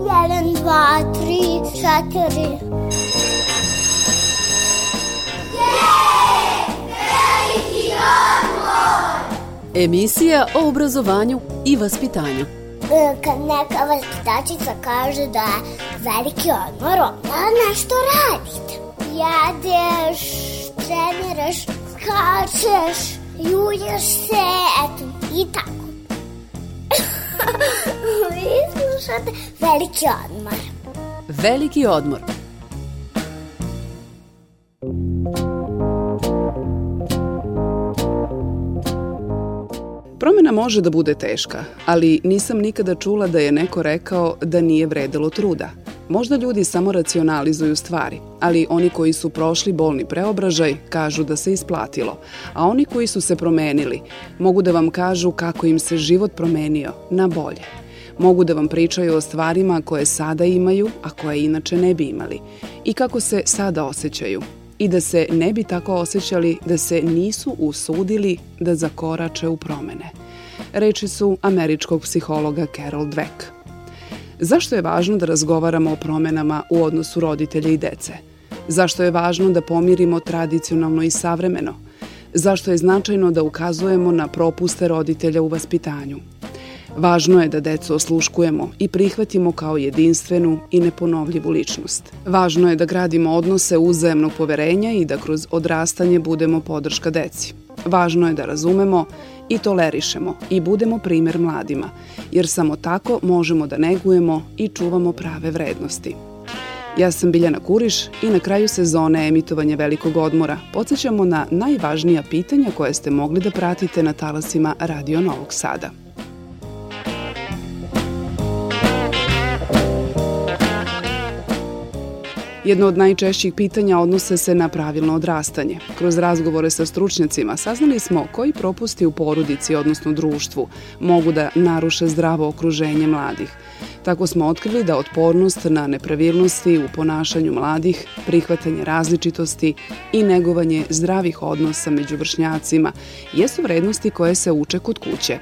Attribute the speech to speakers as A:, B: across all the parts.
A: Jedan, dva, tri, četiri.
B: Emisija o obrazovanju i vaspitanju.
A: E, Kad neka vaspitačica kaže da je veliki odmor, onda nešto radite. Jedeš, treniraš, skačeš, julješ se, eto, i tako. Vi slušate veliki odmor.
B: Veliki odmor. Promena može da bude teška, ali nisam nikada čula da je neko rekao da nije vredelo truda. Možda ljudi samo racionalizuju stvari, ali oni koji su prošli bolni preobražaj kažu da se isplatilo, a oni koji su se promenili mogu da vam kažu kako im se život promenio na bolje. Mogu da vam pričaju o stvarima koje sada imaju, a koje inače ne bi imali i kako se sada osjećaju i da se ne bi tako osjećali da se nisu usudili da zakorače u promene. Reči su američkog psihologa Carol Dweck. Zašto je važno da razgovaramo o promenama u odnosu roditelja i dece? Zašto je važno da pomirimo tradicionalno i savremeno? Zašto je značajno da ukazujemo na propuste roditelja u vaspitanju? Važno je da decu osluškujemo i prihvatimo kao jedinstvenu i neponovljivu ličnost. Važno je da gradimo odnose uzajemnog poverenja i da kroz odrastanje budemo podrška deci. Važno je da razumemo i tolerišemo i budemo primer mladima, jer samo tako možemo da negujemo i čuvamo prave vrednosti. Ja sam Biljana Kuriš i na kraju sezone emitovanja Velikog odmora podsjećamo na najvažnija pitanja koje ste mogli da pratite na talasima Radio Novog Sada. Jedno od najčešćih pitanja odnose se na pravilno odrastanje. Kroz razgovore sa stručnjacima saznali smo koji propusti u porodici, odnosno društvu, mogu da naruše zdravo okruženje mladih. Tako smo otkrili da otpornost na nepravilnosti u ponašanju mladih, prihvatanje različitosti i negovanje zdravih odnosa među vršnjacima jesu vrednosti koje se uče kod kuće.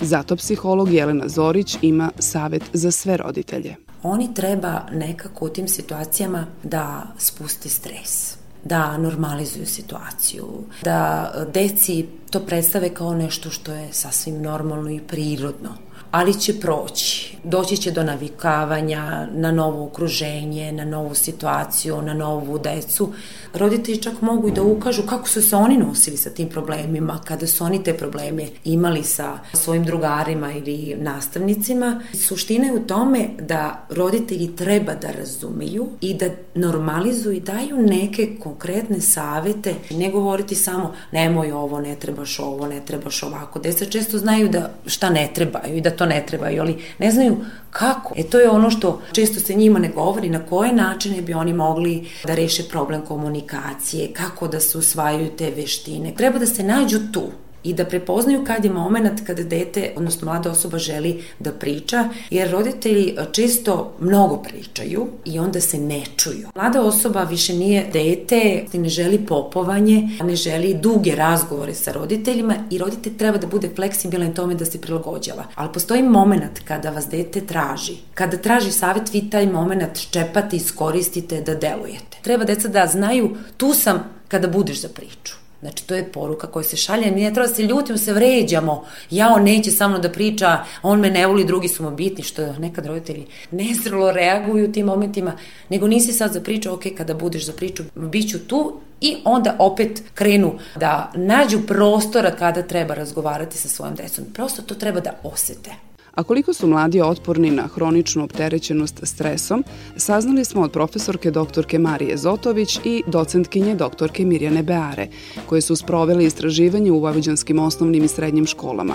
B: Zato psiholog Jelena Zorić ima savet za sve roditelje
C: oni treba nekako u tim situacijama da spuste stres da normalizuju situaciju, da deci to predstave kao nešto što je sasvim normalno i prirodno ali će proći. Doći će do navikavanja na novo okruženje, na novu situaciju, na novu decu. Roditelji čak mogu i da ukažu kako su se oni nosili sa tim problemima, kada su oni te probleme imali sa svojim drugarima ili nastavnicima. Suština je u tome da roditelji treba da razumeju i da normalizuju i daju neke konkretne savete, ne govoriti samo nemoj ovo, ne trebaš ovo, ne trebaš ovako. Deca često znaju da šta ne trebaju i da to to ne trebaju, ali ne znaju kako. E to je ono što često se njima ne govori, na koje načine bi oni mogli da reše problem komunikacije, kako da se usvajaju te veštine. Treba da se nađu tu i da prepoznaju kad je moment kada dete, odnosno mlada osoba želi da priča, jer roditelji često mnogo pričaju i onda se ne čuju. Mlada osoba više nije dete, ne želi popovanje, ne želi duge razgovore sa roditeljima i roditelj treba da bude fleksibilan tome da se prilagođava. Ali postoji moment kada vas dete traži. Kada traži savet, vi taj moment čepate, iskoristite da delujete. Treba deca da znaju, tu sam kada budeš za priču. Znači, to je poruka koja se šalje. Ne treba da se ljutimo, se vređamo. Ja, on neće sa mnom da priča, on me ne voli, drugi su mu bitni, što nekad roditelji nezrelo reaguju u tim momentima, nego nisi sad za priču, ok, kada budeš za priču, bit ću tu i onda opet krenu da nađu prostora kada treba razgovarati sa svojom decom. Prosto to treba da osete.
B: A koliko su mladi otporni na hroničnu opterećenost stresom, saznali smo od profesorke doktorke Marije Zotović i docentkinje doktorke Mirjane Beare, koje su sprovele istraživanje u vojvođanskim osnovnim i srednjim školama.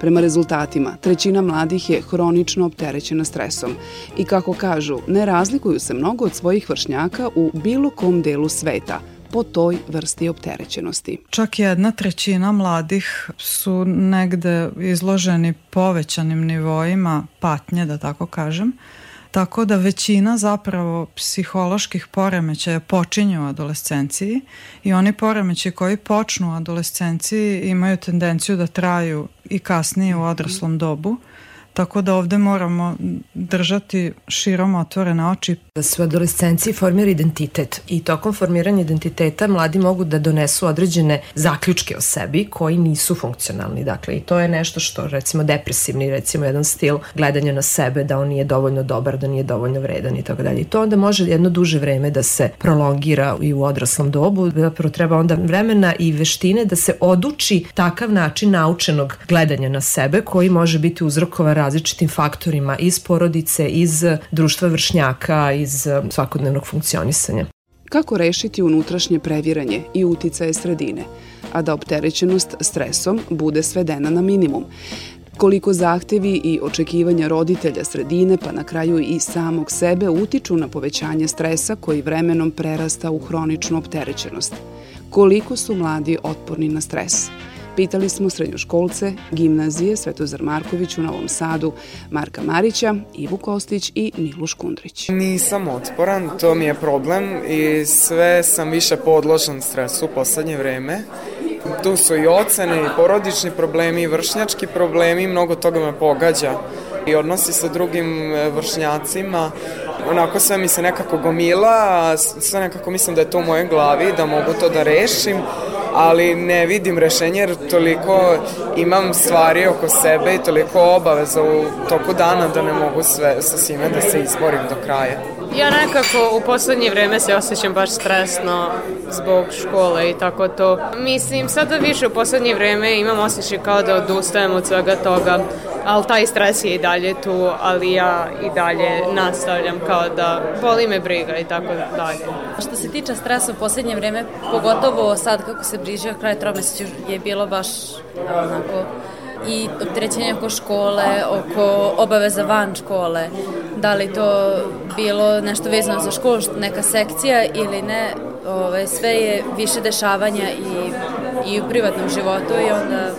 B: Prema rezultatima, trećina mladih je hronično opterećena stresom i kako kažu, ne razlikuju se mnogo od svojih vršnjaka u bilo kom delu sveta – po toj vrsti opterećenosti.
D: Čak jedna trećina mladih su negde izloženi povećanim nivoima patnje, da tako kažem, Tako da većina zapravo psiholoških poremećaja počinju u adolescenciji i oni poremećaji koji počnu u adolescenciji imaju tendenciju da traju i kasnije u odraslom dobu. Tako da ovde moramo držati širom otvorene oči.
E: Da se u adolescenciji formira identitet i tokom formiranja identiteta mladi mogu da donesu određene zaključke o sebi koji nisu funkcionalni. Dakle, i to je nešto što recimo depresivni, recimo jedan stil gledanja na sebe da on nije dovoljno dobar, da nije dovoljno vredan i tako dalje. I to onda može jedno duže vreme da se prolongira i u odraslom dobu. Zapravo treba onda vremena i veštine da se oduči takav način naučenog gledanja na sebe koji može biti uzrokova različitim faktorima iz porodice, iz društva vršnjaka, iz svakodnevnog funkcionisanja.
B: Kako rešiti unutrašnje previranje i uticaje sredine, a da opterećenost stresom bude svedena na minimum? koliko zahtevi i očekivanja roditelja sredine pa na kraju i samog sebe utiču na povećanje stresa koji vremenom prerasta u hroničnu opterećenost. Koliko su mladi otporni na stres? Pitali smo srednjoškolce, gimnazije Svetozar Marković u Novom Sadu, Marka Marića, Ivu Kostić i Miluš Kundrić.
F: Nisam otporan, to mi je problem i sve sam više podložan stresu u poslednje vreme. Tu su i ocene, i porodični problemi, i vršnjački problemi, mnogo toga me pogađa i odnosi sa drugim e, vršnjacima. Onako sve mi se nekako gomila, sve nekako mislim da je to u mojoj glavi, da mogu to da rešim ali ne vidim rešenje jer toliko imam stvari oko sebe i toliko obaveza u toku dana da ne mogu sve sa svime da se izborim do kraja.
G: Ja nekako u poslednje vreme se osjećam baš stresno zbog škole i tako to. Mislim, sada više u poslednje vreme imam osjećaj kao da odustajem od svega toga, ali taj stres je i dalje tu, ali ja i dalje nastavljam kao da boli me briga i tako dalje.
H: Što se tiče stresa u poslednje vreme, pogotovo sad kako se bliže kraj tromesečja je bilo baš onako i opterećenje oko škole, oko obaveza van škole, da li to bilo nešto vezano za školu, neka sekcija ili ne, ove, sve je više dešavanja i, i u privatnom životu i onda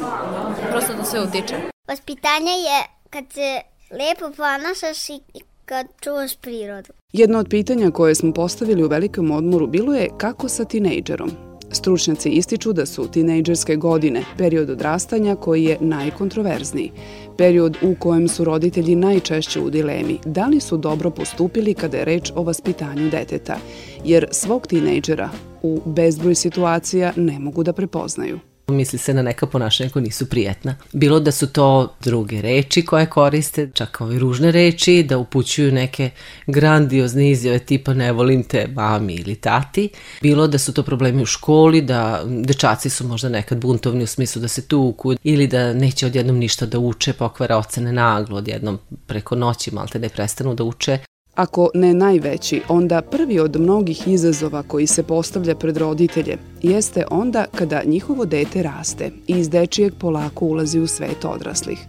H: prosto to sve utiče.
A: Vaspitanje je kad se lepo ponašaš i kad čuvaš prirodu.
B: Jedno od pitanja koje smo postavili u velikom odmoru bilo je kako sa tinejdžerom. Stručnjaci ističu da su tinejdžerske godine period odrastanja koji je najkontroverzniji, period u kojem su roditelji najčešće u dilemi da li su dobro postupili kada je reč o vaspitanju deteta, jer svog tinejdžera u bezbroj situacija ne mogu da prepoznaju.
I: Misli se na neka ponašanja koja nisu prijetna. Bilo da su to druge reči koje koriste, čak ove ružne reči, da upućuju neke grandiozne izjave tipa ne volim te mami ili tati. Bilo da su to problemi u školi, da dečaci su možda nekad buntovni u smislu da se tuku ili da neće odjednom ništa da uče, pokvara ocene naglo odjednom preko noći, malte ne prestanu da uče.
B: Ako ne najveći, onda prvi od mnogih izazova koji se postavlja pred roditelje jeste onda kada njihovo dete raste i iz dečijeg polako ulazi u svet odraslih.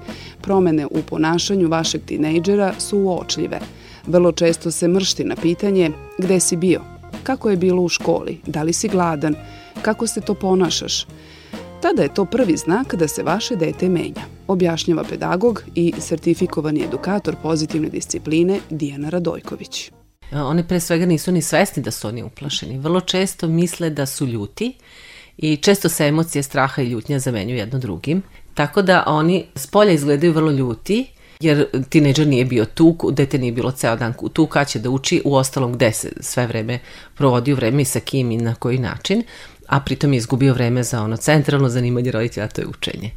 B: Promene u ponašanju vašeg tinejdžera su uočljive. Vrlo često se mršti na pitanje gde si bio, kako je bilo u školi, da li si gladan, kako se to ponašaš. Tada je to prvi znak da se vaše dete menja objašnjava pedagog i sertifikovani edukator pozitivne discipline Dijana Radojković.
I: One pre svega nisu ni svesni da su oni uplašeni. Vrlo često misle da su ljuti i često se emocije straha i ljutnja zamenjuju jedno drugim. Tako da oni s polja izgledaju vrlo ljuti, jer tineđer nije bio tu, dete nije bilo ceo dan tu, kad će da uči, u ostalom gde se sve vreme provodio vreme i sa kim i na koji način, a pritom je izgubio vreme za ono centralno zanimanje roditelja, to je učenje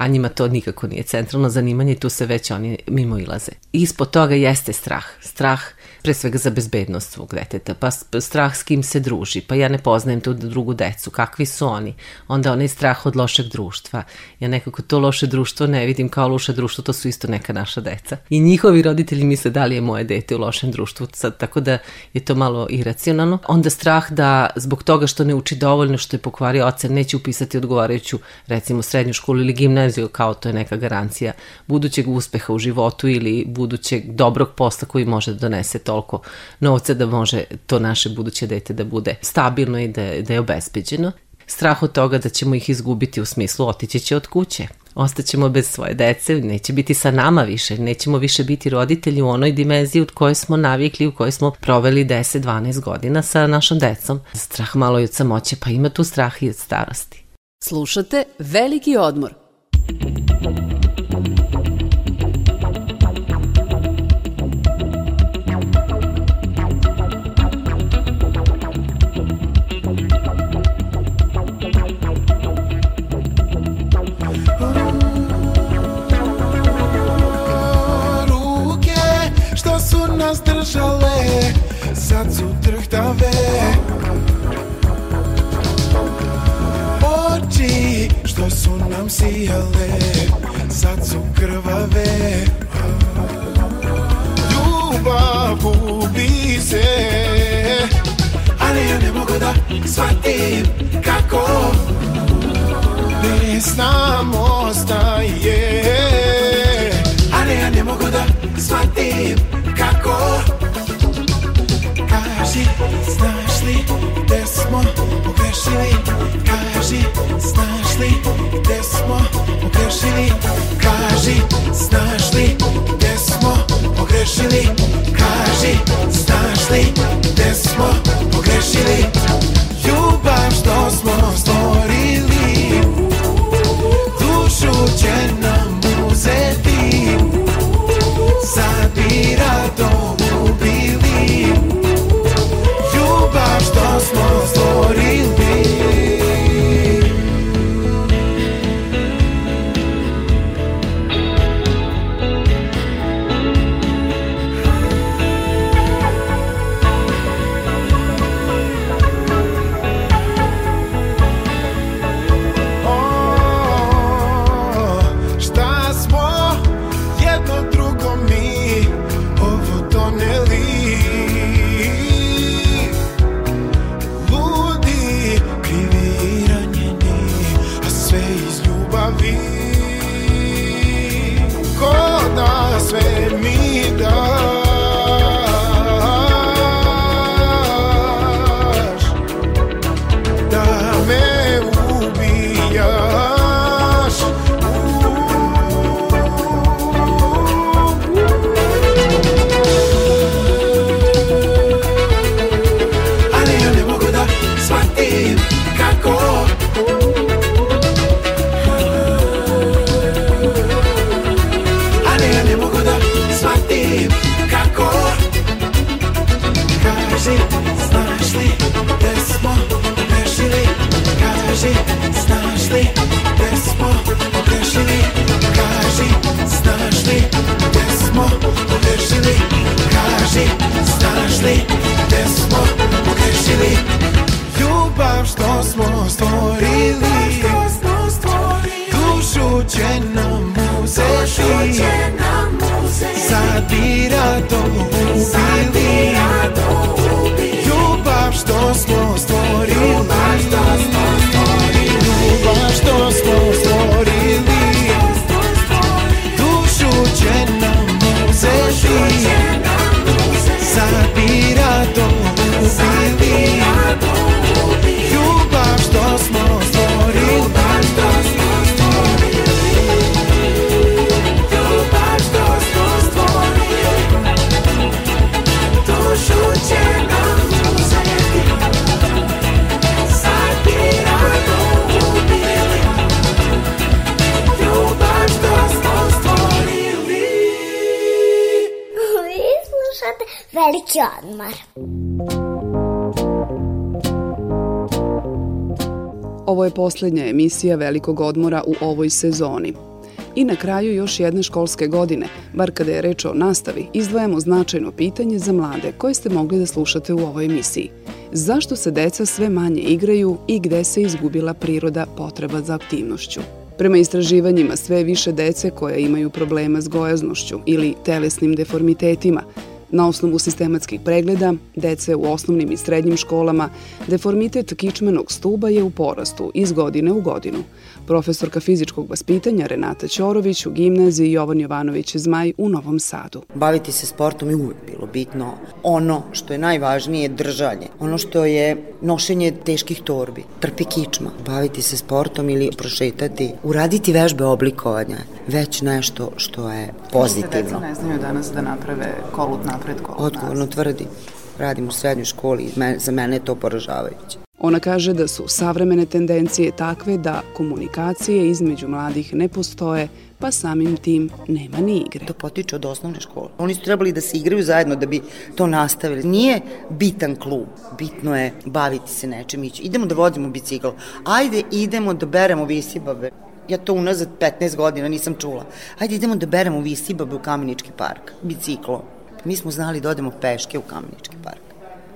I: a njima to nikako nije centralno zanimanje i tu se već oni mimo ilaze. Ispod toga jeste strah. Strah pre svega za bezbednost svog deteta, pa strah s kim se druži, pa ja ne poznajem tu drugu decu, kakvi su oni, onda onaj strah od lošeg društva. Ja nekako to loše društvo ne vidim kao loše društvo, to su isto neka naša deca. I njihovi roditelji misle da li je moje dete u lošem društvu, sad, tako da je to malo iracionalno. Onda strah da zbog toga što ne uči dovoljno, što je pokvario ocen, neće upisati odgovarajuću recimo srednju školu ili gimnaziju, kao to je neka garancija budućeg uspeha u životu ili budućeg dobrog posla koji može da donese toliko novca da može to naše buduće dete da bude stabilno i da, da je obezbeđeno. Strah od toga da ćemo ih izgubiti u smislu otići će od kuće, ostaćemo bez svoje dece, neće biti sa nama više, nećemo više biti roditelji u onoj dimenziji u kojoj smo navikli, u kojoj smo proveli 10-12 godina sa našom decom. Strah malo i od samoće, pa ima tu strah i od starosti.
B: Slušate Veliki odmor.
J: nas sijale Sad su krvave. Ljubav gubi se Ali ja ne mogu da shvatim kako. Bez nam ostaje Ali ja ne mogu da shvatim pogrešili Kaži, znaš li gde smo pogrešili? Kaži, znaš li gde smo pogrešili? Ljubav što smo stvorili Dušu će nam uzeti. Sad bi rado ubili Ljubav što smo stvorili Kaži, znaš li gde smo pogrešili Kaži, znaš li gde smo pogrešili Kaži, znaš li gde smo pogrešili Ljubav što smo stvorili Dušu će nam uzeti. Sad bi
A: Veliki odmor.
B: Ovo je posljednja emisija Velikog odmora u ovoj sezoni. I na kraju još jedne školske godine, bar kada je reč o nastavi, izdvajamo značajno pitanje za mlade koje ste mogli da slušate u ovoj emisiji. Zašto se deca sve manje igraju i gde se izgubila priroda potreba za aktivnošću? Prema istraživanjima sve više dece koja imaju problema s gojaznošću ili telesnim deformitetima, Na osnovu sistematskih pregleda, dece u osnovnim i srednjim školama, deformitet kičmenog stuba je u porastu iz godine u godinu. Profesorka fizičkog vaspitanja Renata Ćorović u gimnaziji Jovan Jovanović Zmaj u Novom Sadu.
K: Baviti se sportom je uvek bilo bitno. Ono što je najvažnije je držanje. Ono što je nošenje teških torbi, trpi kičma, baviti se sportom ili prošetati, uraditi vežbe oblikovanja, već nešto što je pozitivno. Deca
B: ne znaju danas da naprave kolut napred,
K: Odgovorno tvrdim. Radim u srednjoj školi i za mene je to poražavajuće.
B: Ona kaže da su savremene tendencije takve da komunikacije između mladih ne postoje, pa samim tim nema ni igre.
K: To potiče od osnovne škole. Oni su trebali da se igraju zajedno da bi to nastavili. Nije bitan klub, bitno je baviti se nečem. Ići. Idemo da vodimo bicikl. Ajde, idemo da beremo visibabe. Ja to unazad 15 godina nisam čula. Ajde, idemo da beremo visibabe u Kamenički park, biciklom. Mi smo znali da odemo peške u Kamenički park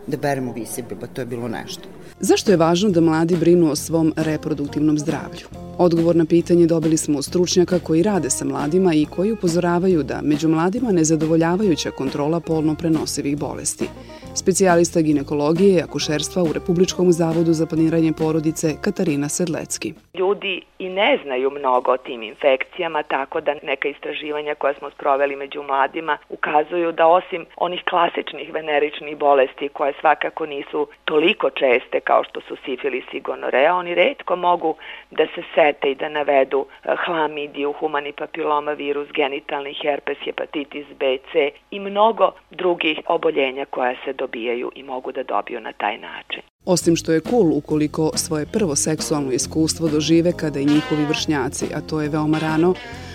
K: da beremo visibabe, to je bilo nešto.
B: Zašto je važno da mladi brinu o svom reproduktivnom zdravlju? Odgovor na pitanje dobili smo od stručnjaka koji rade sa mladima i koji upozoravaju da među mladima nezadovoljavajuća kontrola polno prenosivih bolesti. Specijalista ginekologije i akušerstva u Republičkom zavodu za planiranje porodice Katarina Sedlecki.
L: Ljudi i ne znaju mnogo o tim infekcijama, tako da neka istraživanja koja smo sproveli među mladima ukazuju da osim onih klasičnih veneričnih bolesti koje svakako nisu toliko česte kao što su sifilis i gonorea, oni redko mogu da se sete i da navedu eh, hlamidiju, humani papiloma virus, genitalni herpes, hepatitis B, C i mnogo drugih oboljenja koja se dobijaju i mogu da dobiju na taj način.
B: Osim što je cool ukoliko svoje prvo seksualno iskustvo dožive kada i njihovi vršnjaci, a to je veoma rano,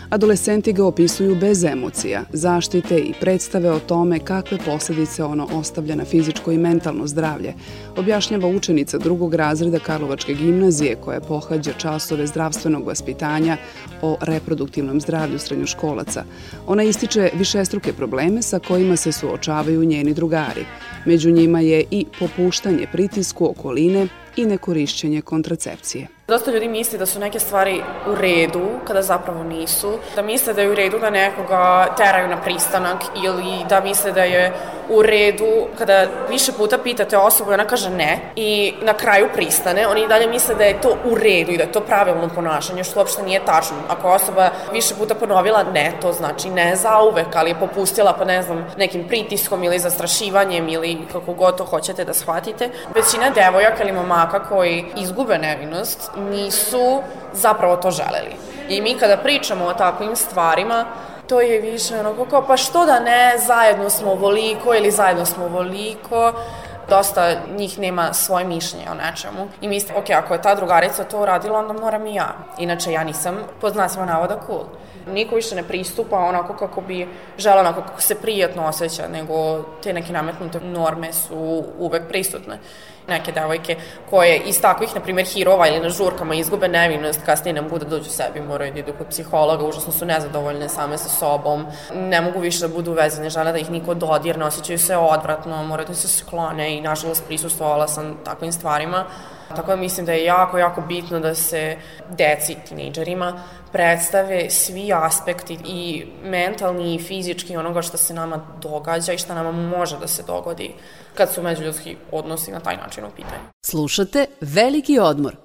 B: Adolescenti ga opisuju bez emocija, zaštite i predstave o tome kakve posledice ono ostavlja na fizičko i mentalno zdravlje, objašnjava učenica drugog razreda Karlovačke gimnazije koja pohađa časove zdravstvenog vaspitanja o reproduktivnom zdravlju srednjoškolaca. Ona ističe višestruke probleme sa kojima se suočavaju njeni drugari. Među njima je i popuštanje pritisku okoline i nekorišćenje kontracepcije.
M: Dosta ljudi misli da su neke stvari u redu, kada zapravo nisu. Da misle da je u redu da nekoga teraju na pristanak ili da misle da je u redu kada više puta pitate osobu i ona kaže ne i na kraju pristane, oni dalje misle da je to u redu i da je to pravilno ponašanje, što uopšte nije tačno. Ako osoba više puta ponovila ne, to znači ne za uvek, ali je popustila pa ne znam nekim pritiskom ili zastrašivanjem ili kako god to hoćete da shvatite. Većina devojaka ili momaka koji izgube nevinost nisu zapravo to želeli. I mi kada pričamo o takvim stvarima, to je više ono kao pa što da ne, zajedno smo voliko ili zajedno smo voliko, dosta njih nema svoje mišljenje o nečemu i misle, ok, ako je ta drugarica to uradila, onda moram i ja. Inače, ja nisam, pod znacima navoda, cool. Niko više ne pristupa onako kako bi žela, onako kako se prijatno osjeća, nego te neke nametnute norme su uvek prisutne neke devojke koje iz takvih, na primjer, hirova ili na žurkama izgube nevinost, kasnije ne mogu da dođu sebi, moraju da idu kod psihologa, užasno su nezadovoljne same sa sobom, ne mogu više da budu vezane, žele da ih niko dodirne, osjećaju se odvratno, moraju da se sklone i nažalost prisustovala sam takvim stvarima. Tako da mislim da je jako, jako bitno da se deci, tinejdžerima, predstave svi aspekti i mentalni i fizički onoga što se nama događa i šta nama može da se dogodi kad su međuljudski odnosi na taj način u pitanju.
N: Slušate Veliki odmor.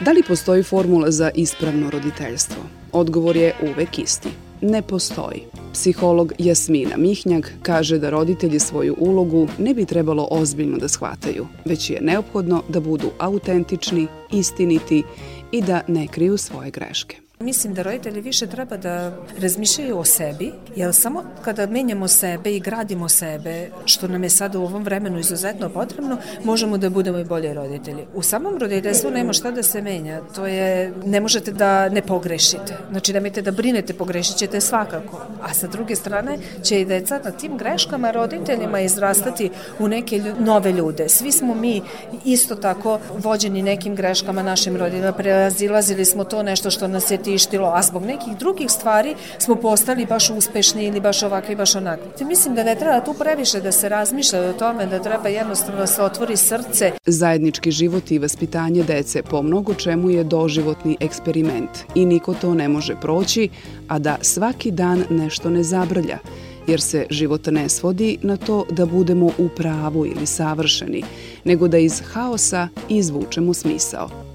B: Da li postoji formula za ispravno roditeljstvo? Odgovor je uvek isti. Ne postoji. Psiholog Jasmina Mihnjak kaže da roditelji svoju ulogu ne bi trebalo ozbiljno da shvataju, već je neophodno da budu autentični, istiniti i da ne kriju svoje greške.
O: Mislim da roditelji više treba da razmišljaju o sebi, jer samo kada menjamo sebe i gradimo sebe, što nam je sada u ovom vremenu izuzetno potrebno, možemo da budemo i bolje roditelji. U samom roditeljstvu nema šta da se menja, to je, ne možete da ne pogrešite. Znači, nemojte da brinete, pogrešit ćete svakako. A sa druge strane će i deca na tim greškama roditeljima izrastati u neke nove ljude. Svi smo mi isto tako vođeni nekim greškama našim roditeljima, prelazilazili smo to nešto što nas je tištilo, a zbog nekih drugih stvari smo postali baš uspešni ili baš ovakvi, baš onakvi. Mislim da ne treba tu previše da se razmišlja o tome, da treba jednostavno da se otvori srce.
B: Zajednički život i vaspitanje dece po mnogo čemu je doživotni eksperiment i niko to ne može proći, a da svaki dan nešto ne zabrlja, jer se život ne svodi na to da budemo u pravu ili savršeni, nego da iz haosa izvučemo smisao.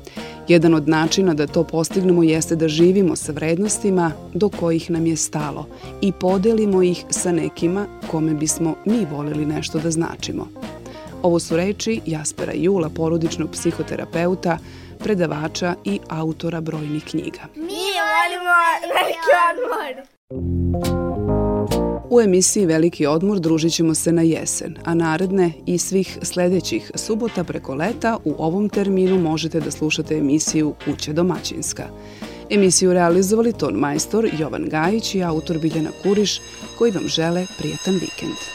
B: Jedan od načina da to postignemo jeste da živimo sa vrednostima do kojih nam je stalo i podelimo ih sa nekima kome bismo mi volili nešto da značimo. Ovo su reči Jaspera Jula, porodičnog psihoterapeuta, predavača i autora brojnih knjiga.
A: Mi volimo veliki odmor.
B: U emisiji Veliki odmor družit ćemo se na jesen, a naredne i svih sledećih subota preko leta u ovom terminu možete da slušate emisiju Kuća domaćinska. Emisiju realizovali ton majstor Jovan Gajić i autor Biljana Kuriš koji vam žele prijetan vikend.